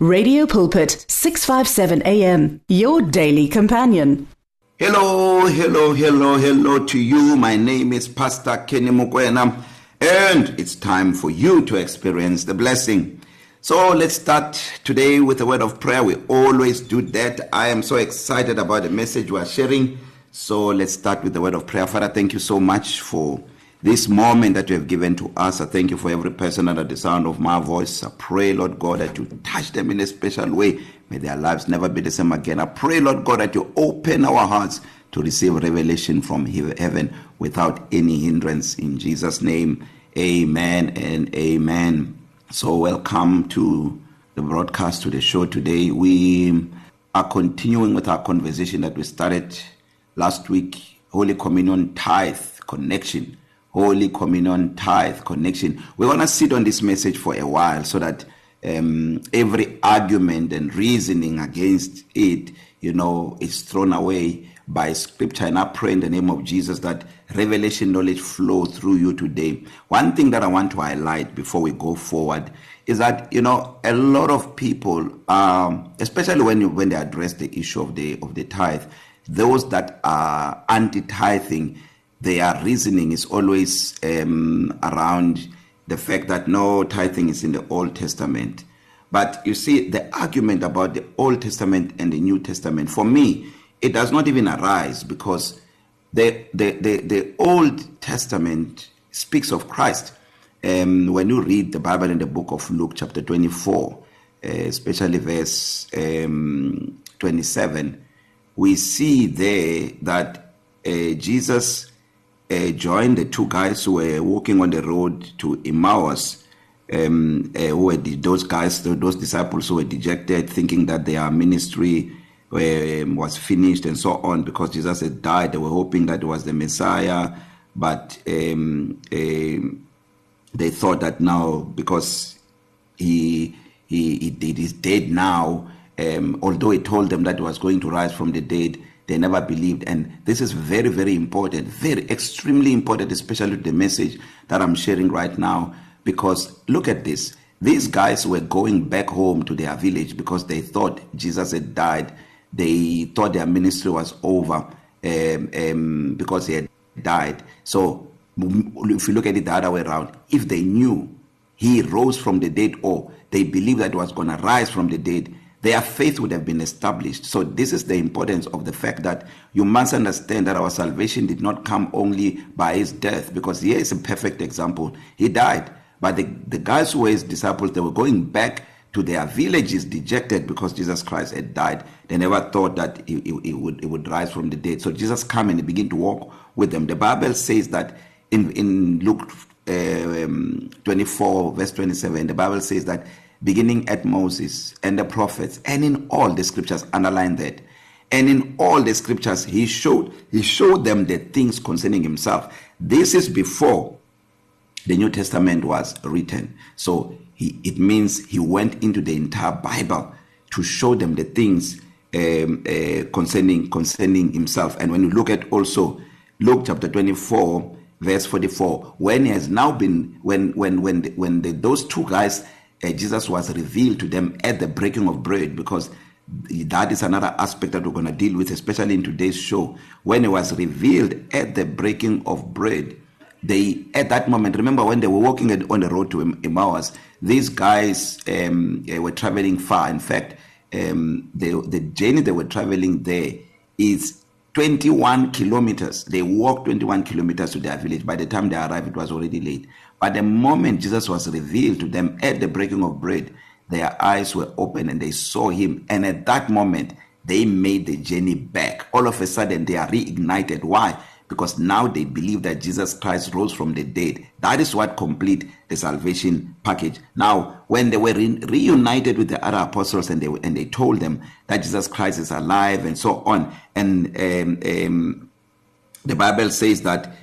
Radio Pulpit 657 AM your daily companion. Hello, hello, hello, hello to you. My name is Pastor Kenny Mukwena and it's time for you to experience the blessing. So let's start today with a word of prayer. We always do that. I am so excited about the message we are sharing. So let's start with the word of prayer. Father, thank you so much for this moment that you have given to us. I thank you for every person under the sound of my voice. I pray, Lord God, that you touch them in a special way. May their lives never be the same again. I pray, Lord God, that you open our hearts to receive revelation from heaven without any hindrance. In Jesus' name, amen and amen. So, welcome to the broadcast, to the show today. We are continuing with our conversation that we started last week Holy Communion tithe connection Holy Communion tithe connection. We want to sit on this message for a while so that um, every argument and reasoning against it, you know, is thrown away by scripture. And I pray in the name of Jesus that revelation knowledge flow through you today. One thing that I want to highlight before we go forward is that you know a lot of people, um, especially when you when they address the issue of the of the tithe, those that are anti-tithing their reasoning is always um, around the fact that no tithing is in the Old Testament. But you see, the argument about the Old Testament and the New Testament, for me, it does not even arise because the, the, the, the Old Testament speaks of Christ. Um, when you read the Bible in the book of Luke, chapter 24, uh, especially verse um, 27, we see there that uh, Jesus uh, joined the two guys who were walking on the road to Emmaus. Um, uh, who were the, those guys, those disciples who were dejected, thinking that their ministry um, was finished and so on because Jesus had died. They were hoping that it was the Messiah, but um, um, they thought that now because he he, he, he is dead now, um, although he told them that he was going to rise from the dead, they never believed. And this is very very important very extremely important especially the message that I'm sharing right now. Because look at this. These guys were going back home to their village because they thought Jesus had died. They thought their ministry was over um, um, because he had died. So if you look at it the other way around if they knew he rose from the dead or they believed that was going to rise from the dead their faith would have been established. So this is the importance of the fact that you must understand that our salvation did not come only by his death because here is a perfect example. He died, but the, the guys who were his disciples, they were going back to their villages dejected because Jesus Christ had died. They never thought that he, he, he would he would rise from the dead. So Jesus came and he began to walk with them. The Bible says that in in Luke uh, um, 24 verse 27, the Bible says that beginning at Moses and the prophets and in all the scriptures underline that. And in all the scriptures he showed he showed them the things concerning himself. This is before the new testament was written. So he it means he went into the entire bible to show them the things um, uh, concerning concerning himself. And when you look at also Luke chapter 24 verse 44 when he has now been when when when when the, those two guys uh, Jesus was revealed to them at the breaking of bread because that is another aspect that we're going to deal with especially in today's show. When it was revealed at the breaking of bread they at that moment remember when they were walking on the road to Emmaus these guys um, uh, were traveling far. In fact um, the the journey they were traveling there is 21 kilometers. They walked 21 kilometers to their village. By the time they arrived it was already late. But the moment Jesus was revealed to them at the breaking of bread, their eyes were open and they saw him. And at that moment, they made the journey back. All of a sudden, they are reignited. Why? Because now they believe that Jesus Christ rose from the dead. That is what complete the salvation package. Now, when they were re reunited with the other apostles and they and they told them that Jesus Christ is alive and so on, and um, um, the Bible says that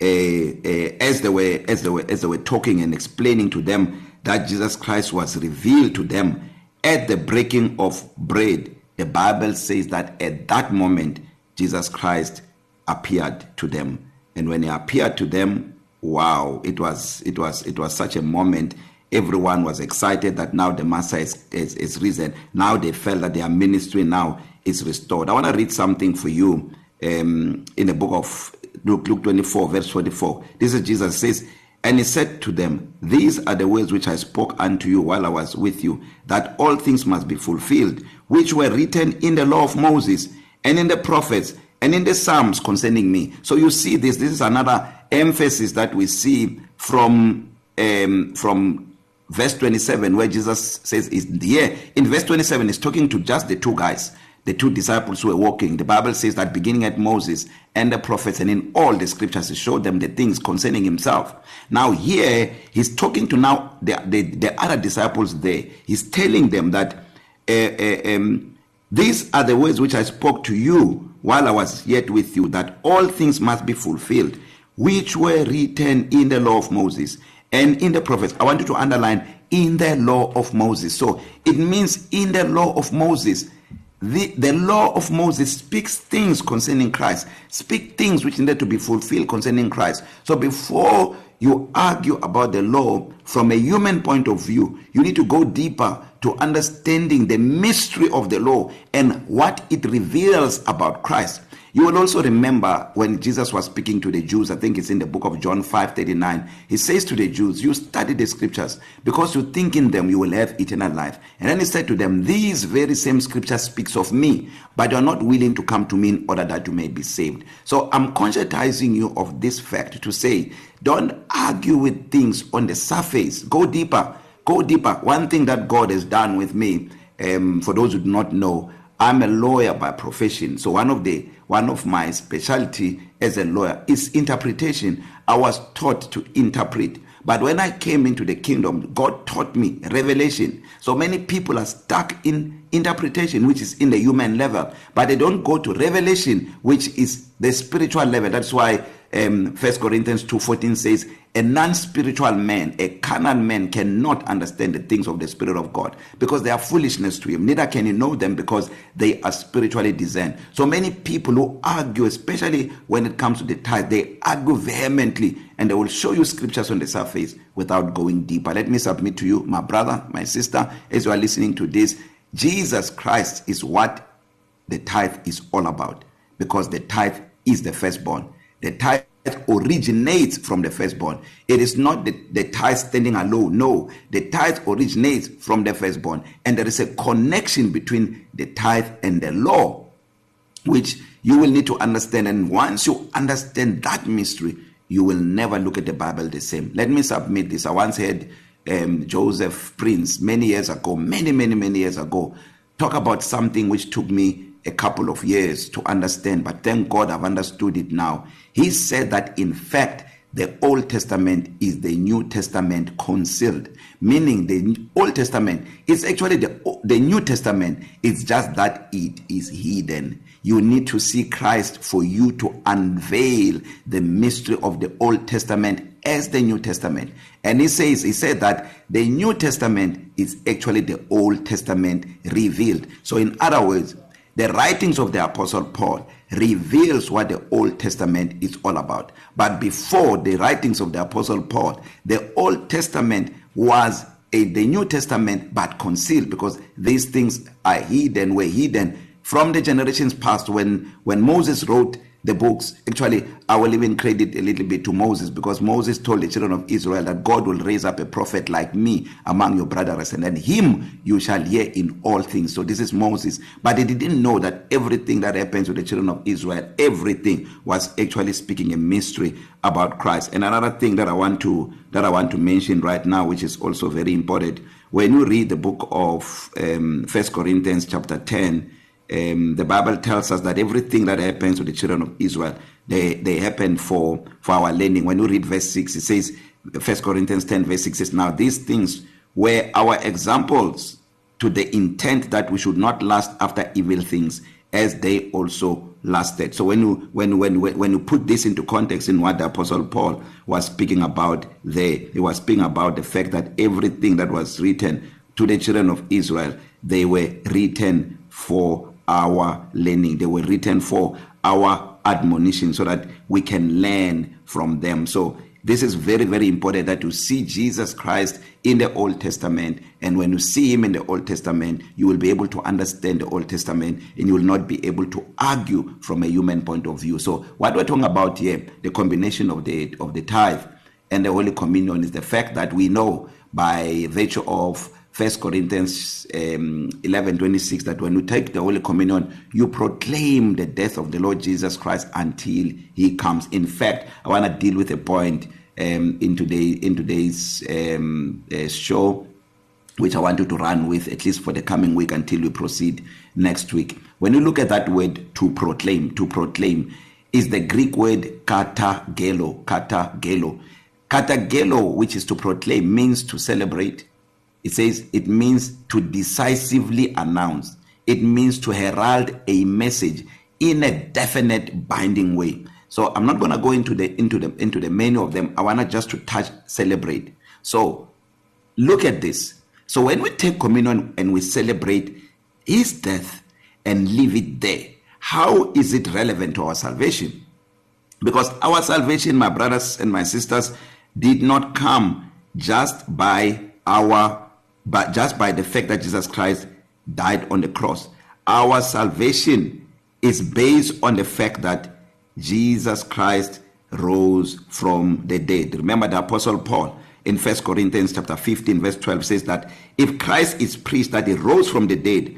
as they were as they were as they were talking and explaining to them that Jesus Christ was revealed to them at the breaking of bread the bible says that at that moment Jesus Christ appeared to them and when he appeared to them wow it was it was it was such a moment everyone was excited that now the master is, is, is risen. Now they felt that their ministry now is restored. I want to read something for you um, in the book of Luke, Luke 24, verse 44. This is Jesus says, And he said to them, These are the words which I spoke unto you while I was with you, that all things must be fulfilled, which were written in the law of Moses, and in the prophets, and in the Psalms concerning me. So you see this, this is another emphasis that we see from um, from verse 27 where Jesus says is here in verse 27 is talking to just the two guys the two disciples were walking the bible says that beginning at Moses and the prophets and in all the scriptures he showed them the things concerning himself. Now here he's talking to now the the, the other disciples there. He's telling them that uh, uh, um, these are the words which I spoke to you while I was yet with you that all things must be fulfilled which were written in the law of Moses and in the prophets. I want you to underline in the law of moses. So it means in the law of moses the the law of moses speaks things concerning christ speak things which need to be fulfilled concerning christ. So before you argue about the law from a human point of view you need to go deeper to understanding the mystery of the law and what it reveals about christ. You will also remember when Jesus was speaking to the Jews, I think it's in the book of John 5:39. He says to the Jews, "You study the scriptures because you think in them you will have eternal life." And then he said to them, "These very same scriptures speaks of me, but you are not willing to come to me in order that you may be saved." So I'm conscientizing you of this fact to say, don't argue with things on the surface. Go deeper. Go deeper. One thing that God has done with me, um, for those who do not know, I'm a lawyer by profession. So one of the one of my specialty as a lawyer is interpretation. I was taught to interpret. But when I came into the kingdom, God taught me revelation. So many people are stuck in interpretation, which is in the human level, but they don't go to revelation, which is the spiritual level. That's why um 1 Corinthians 2:14 says a non-spiritual man a carnal man cannot understand the things of the spirit of God because they are foolishness to him. Neither can he know them because they are spiritually discerned. So many people who argue especially when it comes to the tithe they argue vehemently and they will show you scriptures on the surface without going deeper. Let me submit to you my brother my sister as you are listening to this. Jesus Christ is what the tithe is all about because the tithe is the firstborn. The tithe originates from the firstborn. It is not the, the tithe standing alone. No the tithe originates from the firstborn. And there is a connection between the tithe and the law which you will need to understand. And once you understand that mystery you will never look at the bible the same. Let me submit this. I once heard um Joseph Prince many years ago many many many years ago talk about something which took me a couple of years to understand but thank God I've understood it now. He said that in fact the old testament is the new testament concealed meaning the old testament is actually the the new testament it's just that it is hidden. You need to see Christ for you to unveil the mystery of the old testament as the new testament. And he says he said that the new testament is actually the old testament revealed. So in other words the writings of the apostle paul reveals what the old testament is all about. But before the writings of the apostle paul the old testament was a the new testament but concealed because these things are hidden were hidden from the generations past when when moses wrote the books. Actually i will even credit a little bit to moses because moses told the children of israel that god will raise up a prophet like me among your brothers and then him you shall hear in all things. So this is moses. But they didn't know that everything that happens to the children of israel everything was actually speaking a mystery about christ. And another thing that i want to that i want to mention right now which is also very important when you read the book of um first corinthians chapter 10 um the bible tells us that everything that happens to the children of Israel they they happen for for our learning. When you read verse 6 it says first Corinthians 10 verse 6 says now these things were our examples to the intent that we should not last after evil things as they also lasted so when you when when when you put this into context in what the apostle Paul was speaking about there he was speaking about the fact that everything that was written to the children of Israel they were written for our learning. They were written for our admonition so that we can learn from them. So this is very very important that you see Jesus Christ in the Old Testament. And when you see him in the Old Testament you will be able to understand the Old Testament and you will not be able to argue from a human point of view. So what we're talking about here the combination of the of the tithe and the holy communion is the fact that we know by virtue of First Corinthians um 11:26 that when you take the holy communion you proclaim the death of the Lord Jesus Christ until he comes. In fact i want to deal with a point um in today in today's um uh, show which i want you to run with at least for the coming week until we proceed next week. When you look at that word to proclaim to proclaim is the greek word katagelo katagelo. Katagelo which is to proclaim means to celebrate. It says it means to decisively announce. It means to herald a message in a definite binding way. So i'm not going to go into the into the into the many of them. I want to just to touch celebrate. So look at this. So when we take communion and we celebrate his death and leave it there how is it relevant to our salvation? Because our salvation my brothers and my sisters did not come just by our but just by the fact that Jesus Christ died on the cross our salvation is based on the fact that Jesus Christ rose from the dead. Remember the apostle Paul in 1 Corinthians chapter 15 verse 12 says that if Christ is preached that he rose from the dead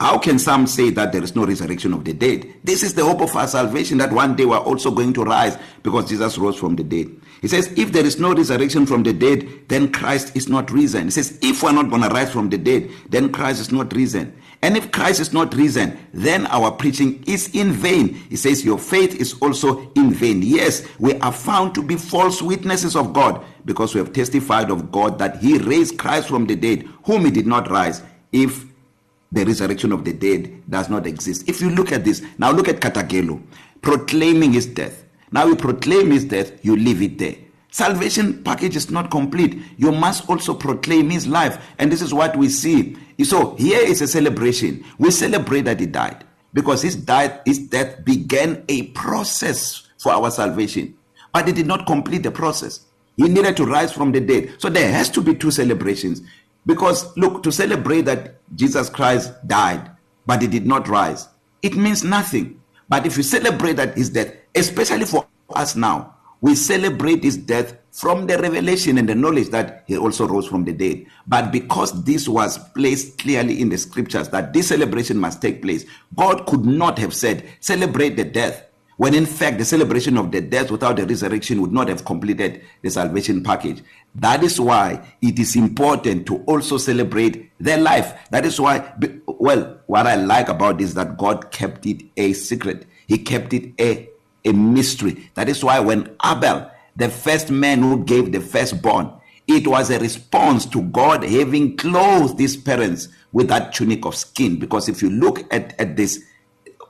how can some say that there is no resurrection of the dead? This is the hope of our salvation that one day we are also going to rise because Jesus rose from the dead. He says if there is no resurrection from the dead then Christ is not risen. He says if we are not going to rise from the dead then Christ is not risen. And if Christ is not risen then our preaching is in vain. He says your faith is also in vain. Yes we are found to be false witnesses of God because we have testified of God that he raised Christ from the dead whom he did not rise. If the resurrection of the dead does not exist. If you look at this now look at katagelo proclaiming his death. Now you proclaim his death you leave it there. Salvation package is not complete. You must also proclaim his life. And this is what we see. So here is a celebration. We celebrate that he died. Because his died his death began a process for our salvation. But it did not complete the process. He needed to rise from the dead. So there has to be two celebrations. Because look to celebrate that Jesus Christ died but he did not rise it means nothing. But if you celebrate that his death especially for us now we celebrate his death from the revelation and the knowledge that he also rose from the dead. But because this was placed clearly in the scriptures that this celebration must take place god could not have said celebrate the death when in fact the celebration of the death without the resurrection would not have completed the salvation package. That is why it is important to also celebrate their life. That is why well what i like about this that god kept it a secret. He kept it a a mystery. That is why when abel the first man who gave the firstborn it was a response to god having clothed his parents with that tunic of skin. Because if you look at at this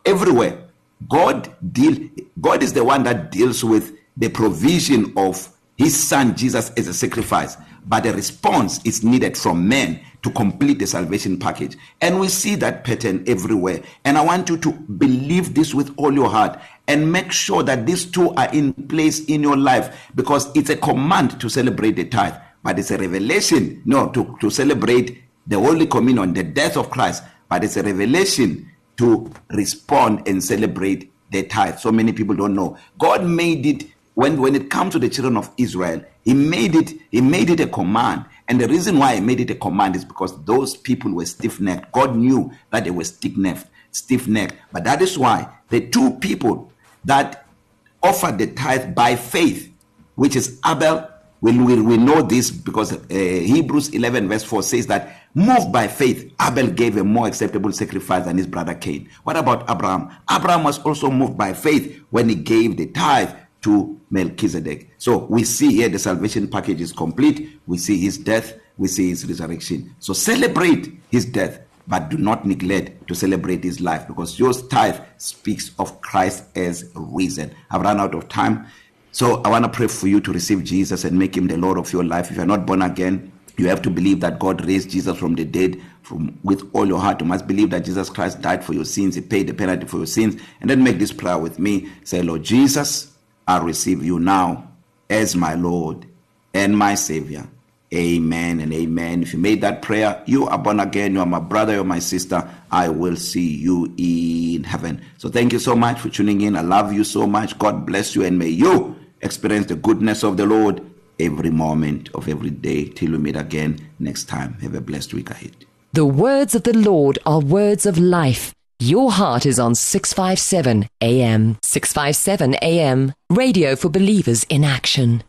everywhere god deal god is the one that deals with the provision of his son Jesus as a sacrifice but a response is needed from men to complete the salvation package. And we see that pattern everywhere. And i want you to believe this with all your heart and make sure that these two are in place in your life because it's a command to celebrate the tithe but it's a revelation no to to celebrate the holy communion the death of Christ but it's a revelation to respond and celebrate the tithe. So many people don't know. God made it when when it comes to the children of Israel he made it he made it a command. And the reason why he made it a command is because those people were stiff-necked. God knew that they were stiff-necked stiff-necked. But that is why the two people that offered the tithe by faith which is Abel we, we, we know this because uh, Hebrews 11 verse 4 says that moved by faith Abel gave a more acceptable sacrifice than his brother Cain what about Abraham Abraham was also moved by faith when he gave the tithe to Melchizedek. So we see here the salvation package is complete. We see his death, we see his resurrection. So celebrate his death, but do not neglect to celebrate his life because your tithe speaks of Christ as risen. I've run out of time. So I want to pray for you to receive Jesus and make him the Lord of your life. If you're not born again, you have to believe that God raised Jesus from the dead from with all your heart. You must believe that Jesus Christ died for your sins, he paid the penalty for your sins, and then make this prayer with me. Say, Lord Jesus, I receive you now as my Lord and my Savior. Amen and amen. If you made that prayer, you are born again, you are my brother, you're my sister. I will see you in heaven. So thank you so much for tuning in. I love you so much. God bless you and may you experience the goodness of the Lord every moment of every day till we meet again next time. Have a blessed week ahead. The words of the Lord are words of life. Your heart is on 657 AM. 657 AM. Radio for believers in action.